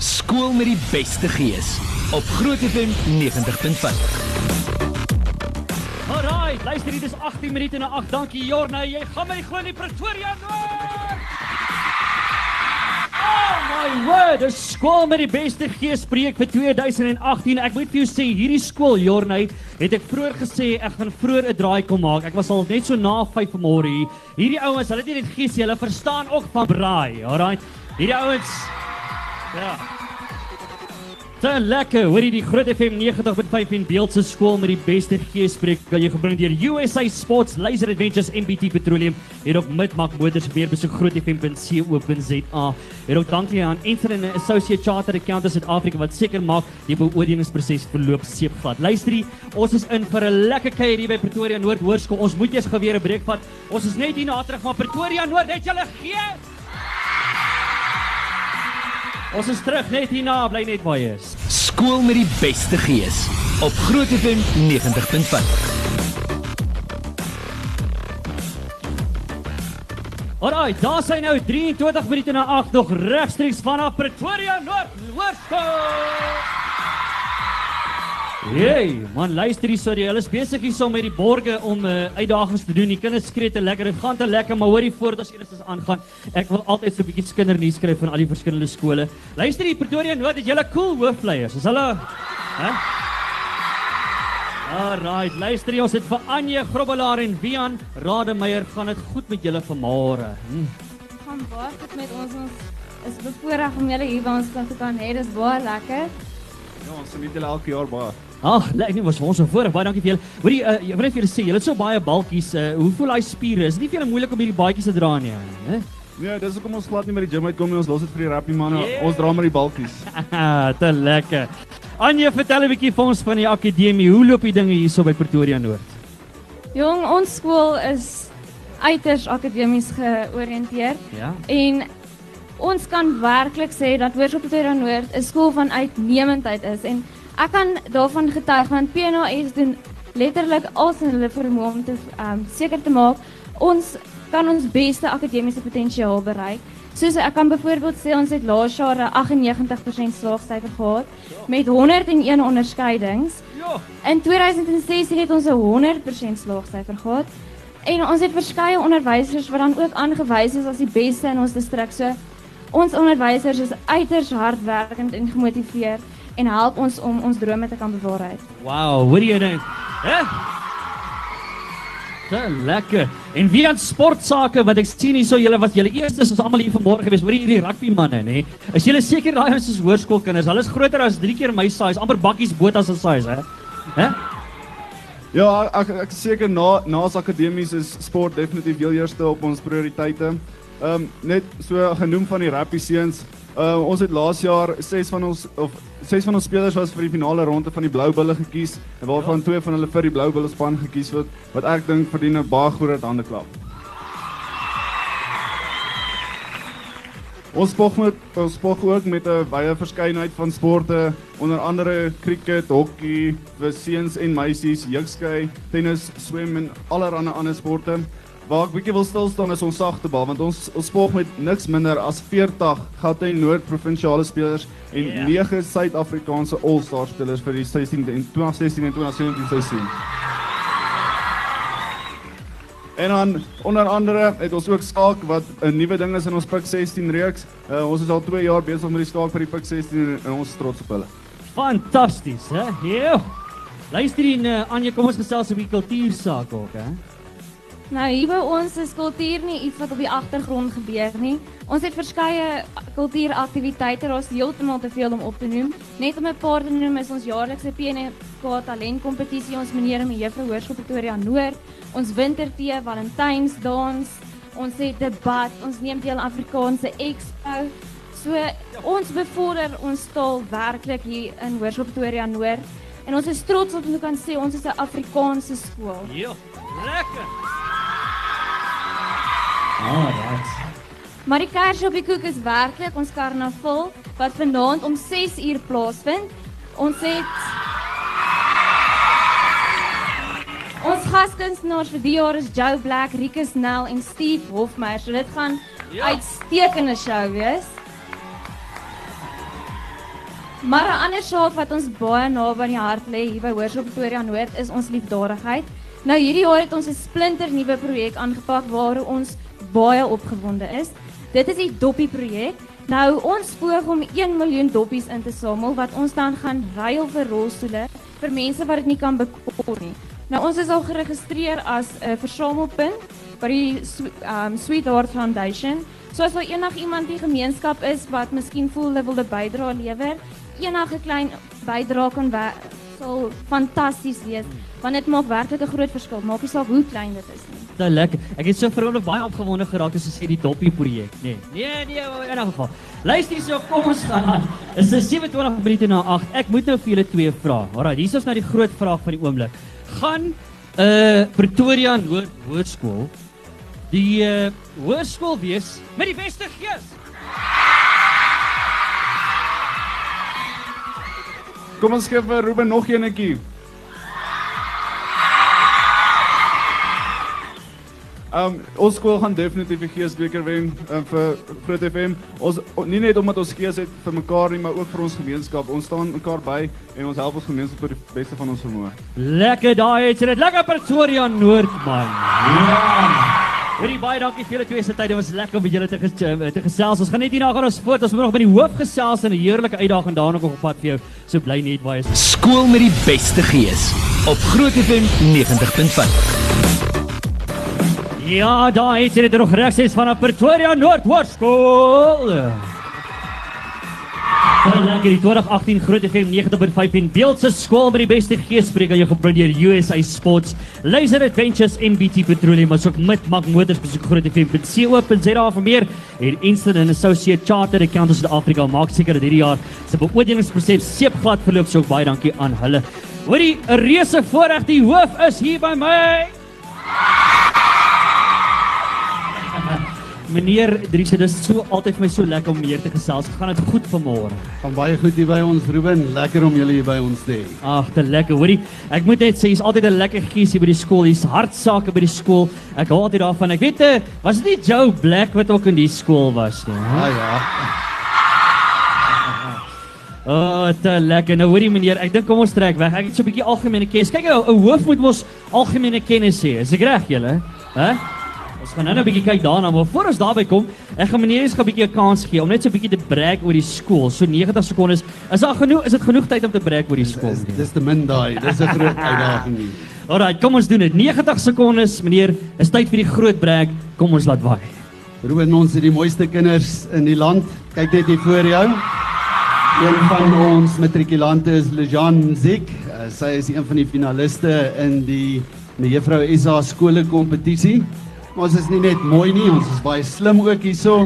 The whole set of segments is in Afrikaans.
Skool met die beste gees op Groot FM 90.5. Alright, luister hier, dis 18 minute na 8. Dankie Jorna, jy gaan my glo in die Pretoria Noord. Oh my word, 'n skool met die beste gees spreek vir 2018. Ek moet vir jou sê, hierdie skool Jorna, het ek vroeër gesê ek gaan vroeër 'n draai kom maak. Ek was al net so na 5 vanmôre hier. Hierdie ouens, hulle het nie net gees, hulle verstaan ook van braai. Alright. Hierdie ouens Ja. Te lekker. Hoor jy die Groot FM 90.5 en Beeldse skool met die beste geespreek kan jy gebring deur USA Sports Laser Adventures MBT Petroleum en ook Midmark Motors weer besoek grootfm.co.za. En ook dankie aan Enter and Associate Chartered Accountants Suid-Afrika wat seker maak die beoordelingsproses verloop seepglad. Luister hier, ons is in vir 'n lekker kuier hier by Pretoria Noord Hoërskool. Ons moet eers geweer 'n breek vat. Ons is net hier na terug van Pretoria Noord. Het julle gees? Ons is terug net hierna, bly net waar jy is. Skool met die beste gees op Groot FM 90.5. Alraai, daar sy nou 23 minute na 8 nog regstreeks vanaf Pretoria Noord Hoërskool. Hey, man, luister hier so, hulle is besig hier so met die borge om uh, uitdagings te doen. Die kinders skree te lekker, dit gaan te lekker, maar hoorie voordat ons eers aangaan, ek wil altyd so 'n bietjie kindernuus skryf van al die verskillende skole. Luister hier, Pretoria Noord, het julle cool hoofleiers? Is hulle hè? Alright, luister hier, ons het vir Anje Grobbelaar en Wian Rademeier, gaan dit goed met julle vanmôre? Hm. gaan baie goed met ons. Ons is bevoorreg om julle hier by ons te kan hê. Dis baie lekker. Ja, ons geniet julle elke jaar baie. Ag, lekker nie was vir ons so voorreg. Baie dankie vir julle. Hoorie, uh, ek wil net vir julle sê, julle het so baie balkies. Uh, hoe voel daai spiere? Is dit nie vir julle moeilik om hierdie baadjies te dra nie, hè? Nee, dis hoekom ons glad nie met die gym uitkom nie. Ons los dit vir die rappie manne. Yeah. Ons dra maar die balkies. te lekker. Anje, vertel 'n bietjie vir ons van die akademie. Hoe loop die dinge hierso by Pretoria Noord? Jong, ons skool is uiters akademies georiënteerd Ja. en ons kan werklik sê dat Hoërskool Pretoria Noord 'n skool van uitnemendheid is en ek kan daarvan getuig want PNAS doen letterlik alles in hulle vermoë om te um, seker te maak ons kan ons beste akademiese potensiaal bereik. Soos ek kan byvoorbeeld sê ons het laas jaar 'n 98% slaagsyfer gehad met 101 onderskeidings. Ja. In 2016 het ons 'n 100% slaagsyfer gehad. En ons het verskeie onderwysers wat dan ook aangewys is as die beste in ons distrik. So ons onderwysers is uiters hardwerkend en gemotiveerd en help ons om ons drome te kan bewaarheid. Wow, hoor jy dit? Hè? Te lekker. En wie aan sportsake wat ek sien hierso julle wat julle eerstes is almal hier vanmôre gewees. Hoor hierdie rugby manne, nê? Is julle seker daai ons is hoërskoolkinders? Hulle is groter as 3 keer my size, amper bakkies botas se size, hè? Hè? Ja, ek ek seker na naas akademies is sport definitief heel eerste op ons prioriteite. Ehm um, net so genoem van die rappie seuns. Uh, ons het laas jaar 6 van ons of 6 van ons spelers was vir die finale ronde van die Blou Bulle gekies en waarvan twee van hulle vir die Blou Bulle span gekies word wat ek dink verdien 'n baie groot hande klap. Ons spog met ons spog ook met 'n baie verskeidenheid van sporte, onder andere cricket, hokkie, vir seuns en meisies, jukskei, tennis, swem en allerlei ander sporte. Waar ek bietjie wil stil staan is ons sagtebal want ons ons spog met niks minder as 40 Gauteng Noord provinsiale spelers en Ja. 9 Suid-Afrikaanse All-Star spelers vir die 16 en 2016 en 2017 seisoen. En dan onder andere het ons ook skaak wat 'n nuwe ding is in ons Pik 16 reeks. Uh, ons is al 2 jaar besig met die skaak vir die Pik 16 en, ons is trots op hulle. Fantasties, hè? Ja. Luister hier, uh, Anje, kom ons gesels oor die kultuursaak ook, hè? Nou hier by ons is kultuur nie iets wat op die agtergrond gebeur nie. Ons het verskeie kultuuraktiwiteite, daar's heeltemal te veel om op te noem. Net om 'n paar te noem is ons jaarlikse PNK talentkompetisie, ons meneer en juffrou Hoërskool Pretoria Noord, ons wintertee, Valentynsdans, ons het debat, ons neem deel aan Afrikaanse Expo. So ons bevorder ons taal werklik hier in Hoërskool Pretoria Noord en ons is trots om te kan sê ons is 'n Afrikaanse skool. Ja. Lekker. Alright. Maar die kers op die koek is werklik ons karnaval wat vanaand om 6 uur plaasvind. Ons het Ons gaskunstenaars vir die jaar is Joe Black, Rikus Nel en Steve Hofmeyer. So dit gaan Ja. uitstekende show wees. Maar 'n ander saak wat ons baie naby aan die hart lê hier by Hoërskool Pretoria Noord is ons liefdadigheid. Nou hierdie jaar het ons 'n splinter nuwe projek aangepak waar ons baie opgewonde is. Dit is die Doppie projek. Nou ons poog om 1 miljoen doppies in te samel wat ons dan gaan ruil vir rolstoele vir mense wat dit nie kan bekostig nie. Nou ons is al geregistreer as 'n uh, versamelpunt by die um, Sweetheart Foundation. So as daar enigiemand in die gemeenskap is wat miskien voel hulle wil 'n bydrae lewer, enige klein bydrae kan sal fantasties wees want dit maak werklik 'n groot verskil. Maak nie saak hoe klein dit is nie. Is lekker. Ek het so verondelik baie opgewonde geraak as jy sê die Doppie projek, nê. Nee. nee, nee, in 'n geval. Luister hier so, kom ons gaan aan. Is dit 27 minute na 8. Ek moet nou vir julle twee vra. Alraai, hier is nou die groot vraag van die oomblik. Gaan 'n uh, Pretoria Hoërskool die uh, hoërskool wees met die beste gees? Kom ons gee vir Ruben nog eenetjie. Um ons skool gaan definitief die geesbeker wen um, vir Groot FM. Ons nie net omdat ons gees het vir mekaar nie, maar ook vir ons gemeenskap. Ons staan mekaar by en ons help ons gemeenskap tot die beste van ons vermoë. Lekker daai, het jy dit lekker Pretoria Noord man. Ja. Hoorie baie dankie vir julle twee se tyd. Dit was lekker om met julle te ges te gesels. Ons gaan net hierna gaan ons voort. Ons moet nog by die hoof gesels en 'n heerlike uitdaging daarna nog op pad vir jou. So bly net baie. Skool met die beste gees op Groot FM 90.5. Ja, daar is dit nog regs van Pretoria Noord Hoërskool. Baie lekker die 2018 Groot FM 90.5 en beeld se skool met die beste geespreek aan jou gebring deur USA Sports, Laser Adventures en BT Petroleum, asook met Mag Motors besoek Groot FM.co.za vir meer en Instant and Associate Chartered Accountants in Afrika maak seker dat hierdie jaar se beoordelingsproses seepglad verloop, so baie dankie aan hulle. Hoorie, 'n reuse voorreg die hoof is hier by my. Meneer Dries, dit is so altyd vir my so lekker om hier te gesels. Gaan dit goed vanmôre? Gaan baie goed hier by ons, Ruben. Lekker om julle hier by ons te hê. Ag, te lekker. Hoorie, ek moet net sê, jy's altyd 'n lekker gees hier by die skool. Jy's hartsake by die skool. Ek hou altyd daarvan. Ek weet, eh, was dit nie Joe Black wat ook in die skool was nie? Ja, ja. Oh, te lekker. Nou hoorie meneer, ek dink kom ons trek weg. Ek het so 'n bietjie algemene kennis. Kyk, 'n hoof moet mos algemene kennis hê. Is ek reg julle? Hæ? Ons gaan nou net 'n bietjie kyk daarna, maar voor ons daarby kom, ek gaan meneer eens 'n bietjie 'n kans gee om net so 'n bietjie te brag oor die skool. So 90 sekondes. Is daar genoeg? Is dit genoeg tyd om te brag oor die skool? Dis, dis te min daai. Dis 'n groot uitdaging. Alraai, kom ons doen dit. 90 sekondes, meneer. Is tyd vir die groot brag. Kom ons laat waai. Ruben, ons het die mooiste kinders in die land. Kyk net hier voor jou. Een van ons matrikulante is Lejan Zik. Uh, sy is een van die finaliste in die Mevrou Isa skole kompetisie. Ons is nie net mooi nie, ons is baie slim ook hierso.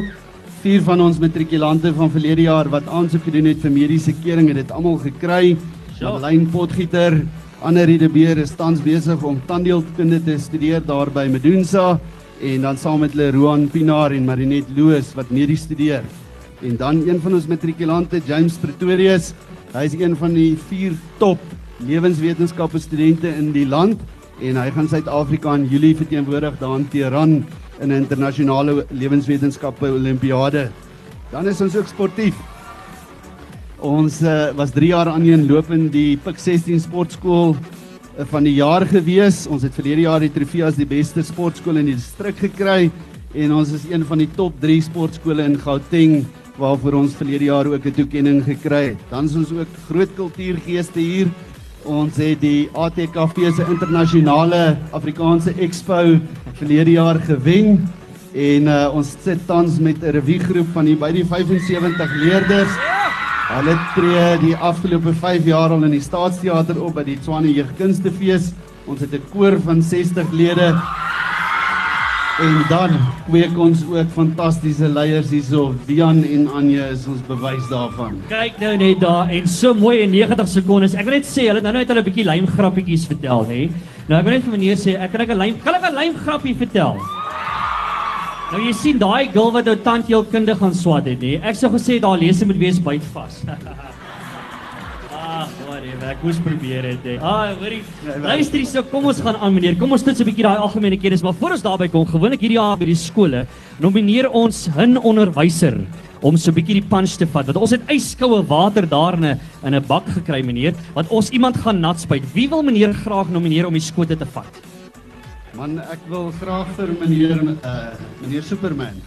Vier van ons matrikulante van verlede jaar wat aansoek gedoen het vir mediese keuring het dit almal gekry. Madeleine Potgieter, Annelie de Beer is tans besig om tandheelkunde te studeer daar by Medusa en dan saam met hulle Roan Pinaar en Marinet Loos wat medies studeer. En dan een van ons matrikulante, James Pretorius, hy is een van die vier top lewenswetenskappe studente in die land en hy gaan Suid-Afrika in Julie verteenwoordig daar in Teheran in 'n internasionale lewenswetenskappe olimpiade. Dan is ons ook sportief. Ons uh, was 3 jaar aan een loop in die Pik 16 sportskool uh, van die jaar gewees. Ons het verlede jaar die trofee as die beste sportskool in die distrik gekry en ons is een van die top 3 sportskole in Gauteng waarvoor ons verlede jaar ook 'n toekenning gekry het. Dan is ons ook groot kultuurgeeste hier. Ons het die ATKV se internasionale Afrikaanse Expo verlede jaar gewen en uh, ons sit tans met 'n reviegroep van die by die 75 leerders. Hulle tree die afgelope 5 jaar al in die Staatsteater op by die Tshwane Jeugkunstefees. Ons het 'n koor van 60 lede En dan kweek ons ook fantastiese leiers hierso. Dian en Anje is ons bewys daarvan. Kyk nou net daar en so mooi in 90 sekondes. Ek wil net sê hulle nou net hulle 'n bietjie lymgrappietjies vertel, hè. Nou ek wil net vir meneer sê ek kan ek 'n lym kan ek 'n lymgrappie vertel? Nou jy sien daai girl wat nou tandheelkunde gaan swat het, hè. Ek sou gesê daar lees jy moet wees byt vas. Ag, whatever. Ek moes probeer het. hè. Ah, hoorie. Luister hier, so kom ons gaan aan meneer. Kom ons toets 'n bietjie daai algemene kennis, maar voor ons daarby kom, gewoonlik hierdie jaar by die skole, nomineer ons 'n onderwyser om so 'n bietjie die punch te vat. Want ons het yskoue water daar in 'n in 'n bak gekry, meneer, wat ons iemand gaan nat spuit. Wie wil meneer graag nomineer om die skote te vat? Man, ek wil graag vir meneer uh meneer Superman.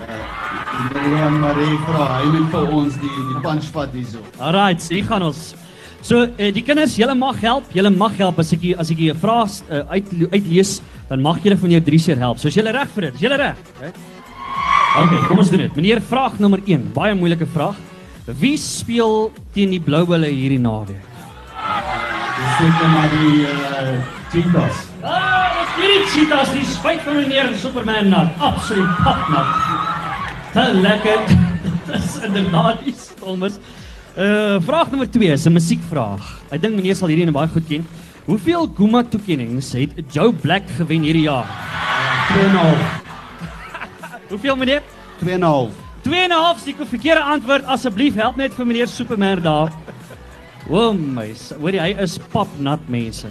Uh William Marie vra, hy moet vir ons die die punch vat hierso. Alright, so hier gaan ons. So eh, die kinders, julle mag help. Julle mag help as ek hier- as ek 'n vraag uh, uit uitlees, dan mag julle van jou drie seer help. So is julle reg vir dit? Is julle reg? Okay. okay, kom ons doen dit. Meneer, vraag nommer 1, baie moeilike vraag. Wie speel teen die Blou Bulle hierdie naweek? Dis seker maar die uh Cheetahs. Ah, dis hierdie cheetahs, die spyt van meneer Superman nat. Absoluut papnat. Te lekker. Dis inderdaad die stommes. Uh vraag nommer 2 is 'n musiekvraag. Ek dink meneer sal hierdie een baie goed ken. Hoeveel Guma toekennings het Joe Black gewen hierdie jaar? 2,5. Hoeveel meneer? 2,5. 2.5 is die verkeerde antwoord. Asseblief help net vir meneer Superman daar. O my, s- hoorie hy is papnat mense.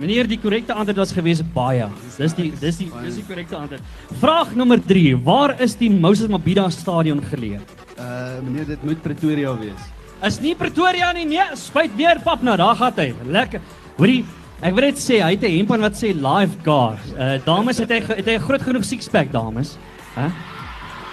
Meneer, die korrekte antwoord was gewees baie. Dis die dis die dis die korrekte antwoord. Vraag nommer 3. Waar is die Moses Mabhida stadion geleë? Uh meneer, dit moet Pretoria wees. Is nie Pretoria nie, nee, spyt weer papnat. Daar gaan hy. Lekker. Hoorie, ek wil net sê hy het 'n hemp aan wat sê lifeguard. Uh dames het hy het hy 'n groot genoeg sixpack dames. Hæ?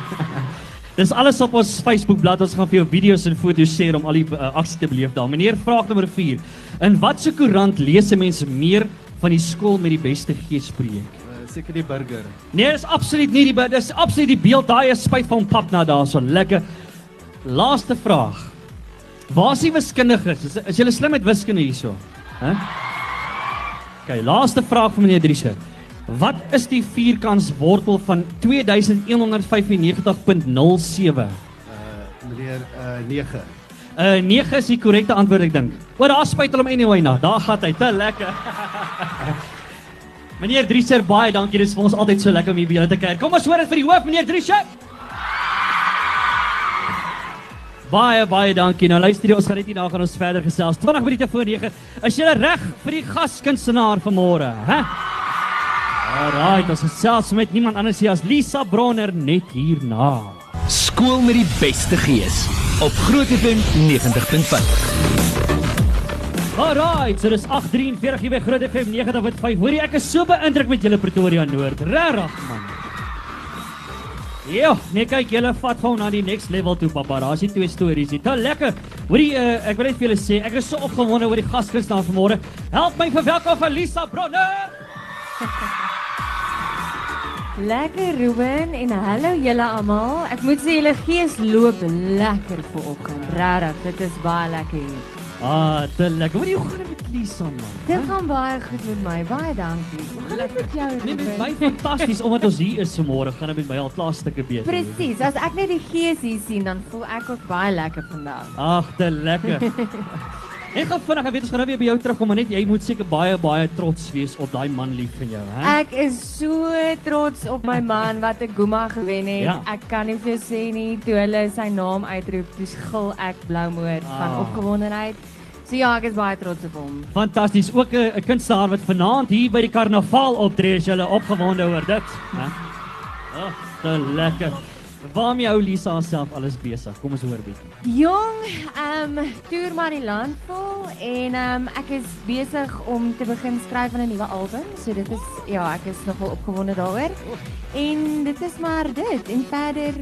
Dis alles op ons Facebook bladsy. Ons gaan vir jou video's en foto's share om al die uh, aksie te beleef daar. Meneer, vraag nommer 4. In watter koerant lees 'n mens meer van die skool met die beste geespreek? Uh, seker die burger. Nee, dis absoluut nie die dis absoluut die beeld daai is spyt van pap na daarso lekker. Laaste vraag. Waar is die wiskundiges? Is, is julle slim met wiskunde hierso? Hæ? OK, laaste vraag vir meneer Driesche. Wat is die vierkantswortel van 2195.07? Uh meneer uh 9. Uh 9 is die korrekte antwoord ek dink. O, daar spyt hulle hom anyway na. Daar gaan hy te lekker. meneer Drieser, baie dankie. Dit is vir ons altyd so lekker om hier by julle te kuier. Kom ons hoor dit vir die hoof, meneer Drieser. Baie baie dankie. Nou luister jy, ons gaan net hier na gaan ons verder gesels. 20 minute voor 9. Is jy reg vir die gaskunstenaar vanmôre, hè? Alraai, ons gesels met niemand anders nie as Lisa Bronner net hierna. Skool met die beste gees op Groot FM 90.5. Alraai, so dis 8:43 hier by Groot FM 90.5. Hoorie, ek is so beïndruk met julle Pretoria Noord. Regtig man. Ja, nee kyk, julle vat gewoon na die next level toe, pappa. Daar's die twee stories hier. Te lekker. Hoorie, uh, ek wil net vir julle sê, ek is so opgewonde oor die gaskunstenaar vanmôre. Help my verwelkom vir Lisa Bronner. Lekker Ruben en hallo julle almal. Ek moet sê julle gees loop lekker vanoggend. Regtig, dit is baie lekker hier. Ah, te lekker. Hoorie, hoe gaan dit met Lisa man? Dit gaan baie goed met my. Baie dankie. Hoe gaan dit met jou Nee, met my fantasties omdat ons hier is vanmôre. Gaan dit met my al klaar stukke beter. Presies. As ek net die gees hier sien, dan voel ek ook baie lekker vandag. Ag, te lekker. Ek gaan vinnig, ek weet ons gaan nou weer by jou terugkom, maar net jy moet seker baie baie trots wees op daai man lief van jou, hè? Ek is so trots op my man wat 'n Guma gewen het. Ja. Ek kan nie vir jou sê nie toe hulle sy naam uitroep, dis gil ek bloumoed van Ah. opgewondenheid. So ja, ek is baie trots op hom. Fantasties. Ook 'n 'n kunstenaar wat vanaand hier by die karnaval optree, is julle opgewonde oor dit, hè? Ag, te lekker. Waarmee hou Lisa haarself alles besig? Kom ons hoor bietjie. Jong, ehm um, toer maar die land vol en ehm um, ek is besig om te begin skryf aan 'n nuwe album. So dit is ja, ek is nogal opgewonde daaroor. En dit is maar dit. En verder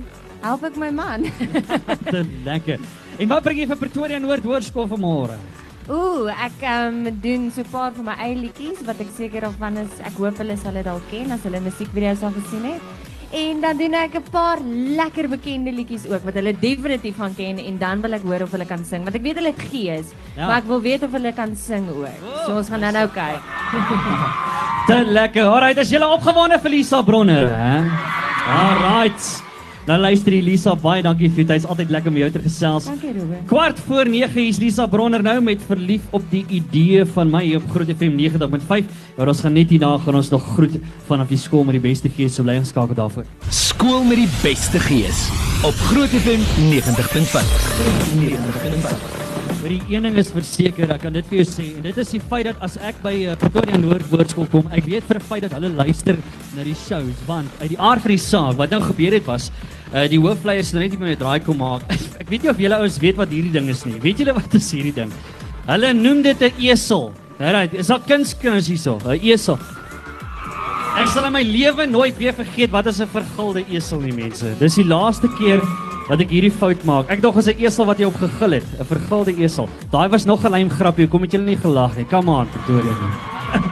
help ek my man. Te lekker. En wat bring jy vir Pretoria Noord Hoërskool vanmôre? Ooh, ek um, doen so 'n paar van my eie liedjies wat ek seker of van is. Ek hoop hulle sal dit dalk ken as hulle musiekvideo's al gesien het. En dan doen ek 'n paar lekker bekende liedjies ook wat hulle definitief gaan ken en dan wil ek hoor of hulle kan sing want ek weet hulle het gees, Ja. maar ek wil weet of hulle kan sing ook. So ons gaan dan nou kyk. Te lekker. Alright, as julle opgewonde vir Lisa Bronner, hè? Alright. Nou luister jy Lisa, baie dankie vir jou tyd. Dit is altyd lekker om jou te gesels. Dankie Ruben. Kwart voor 9 is Lisa Bronner nou met verlief op die idee van my hier op Groot FM 90.5. Maar ons gaan net hierna gaan ons nog groet vanaf die skool met die beste gees. So bly ingeskakel daarvoor. Skool met die beste gees op Groot FM 90.5. 90.5. Maar die een ding is verseker, ek kan dit vir jou sê en dit is die feit dat as ek by uh, Pretoria Noord Woordskool kom, ek weet vir 'n feit dat hulle luister na die shows want uit die aard van die saak wat nou gebeur het was uh, die hoofleiers het net nie meer 'n draai kom maak. ek weet nie of julle ouens weet wat hierdie ding is nie. Weet julle wat is hierdie ding? Hulle noem dit 'n esel. Alright, is daar kunskinders hierso? 'n Esel. Ek sal in my lewe nooit weer vergeet wat is 'n vergulde esel nie mense. Dis die laaste keer wat ek hierdie fout maak. Ek dog as 'n esel wat jy op gegil het, 'n vergulde esel. Daai was nog 'n lyn grappie. Hoekom het julle nie gelag nie? Come on, Pretoria.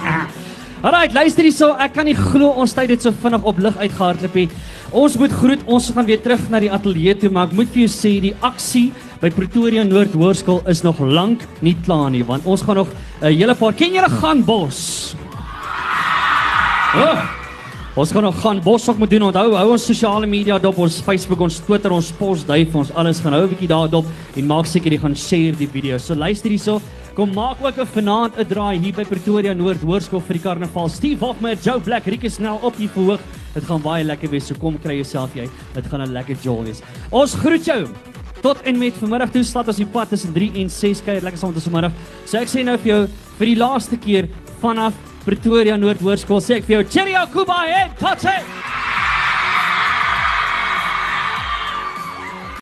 Alright, luister hierso. Ek kan nie glo ons tyd het so vinnig op lig uitgehardloop nie. Ons moet groet. Ons gaan weer terug na die ateljee toe, maar ek moet vir jou sê die aksie by Pretoria Noord Hoërskool is nog lank nie klaar nie, want ons gaan nog 'n hele paar ken julle gaan bos. Oh, ons gaan nog gaan boshok moet doen. Onthou, hou ons sosiale media dop, ons Facebook, ons Twitter, ons posduif, ons alles gaan hou 'n bietjie daar dop en maak seker jy gaan share die video. So luister hierso. Kom maak ook 'n vanaand 'n draai hier by Pretoria Noord Hoërskool vir die karnaval. Steve Hofmeyer, Joe Black, Rieke snel op hier verhoog. Dit gaan baie lekker wees. So kom kry jouself jy. Dit gaan 'n lekker jol wees. Ons groet jou. Tot en met vanmiddag toe slat ons die pad tussen 3 en 6 kuier lekker saam tussen vanmiddag. So ek sê nou vir jou vir die laaste keer vanaf Pretoria Noord Hoërskool sê ek vir jou cheerio Kuba en tot sien.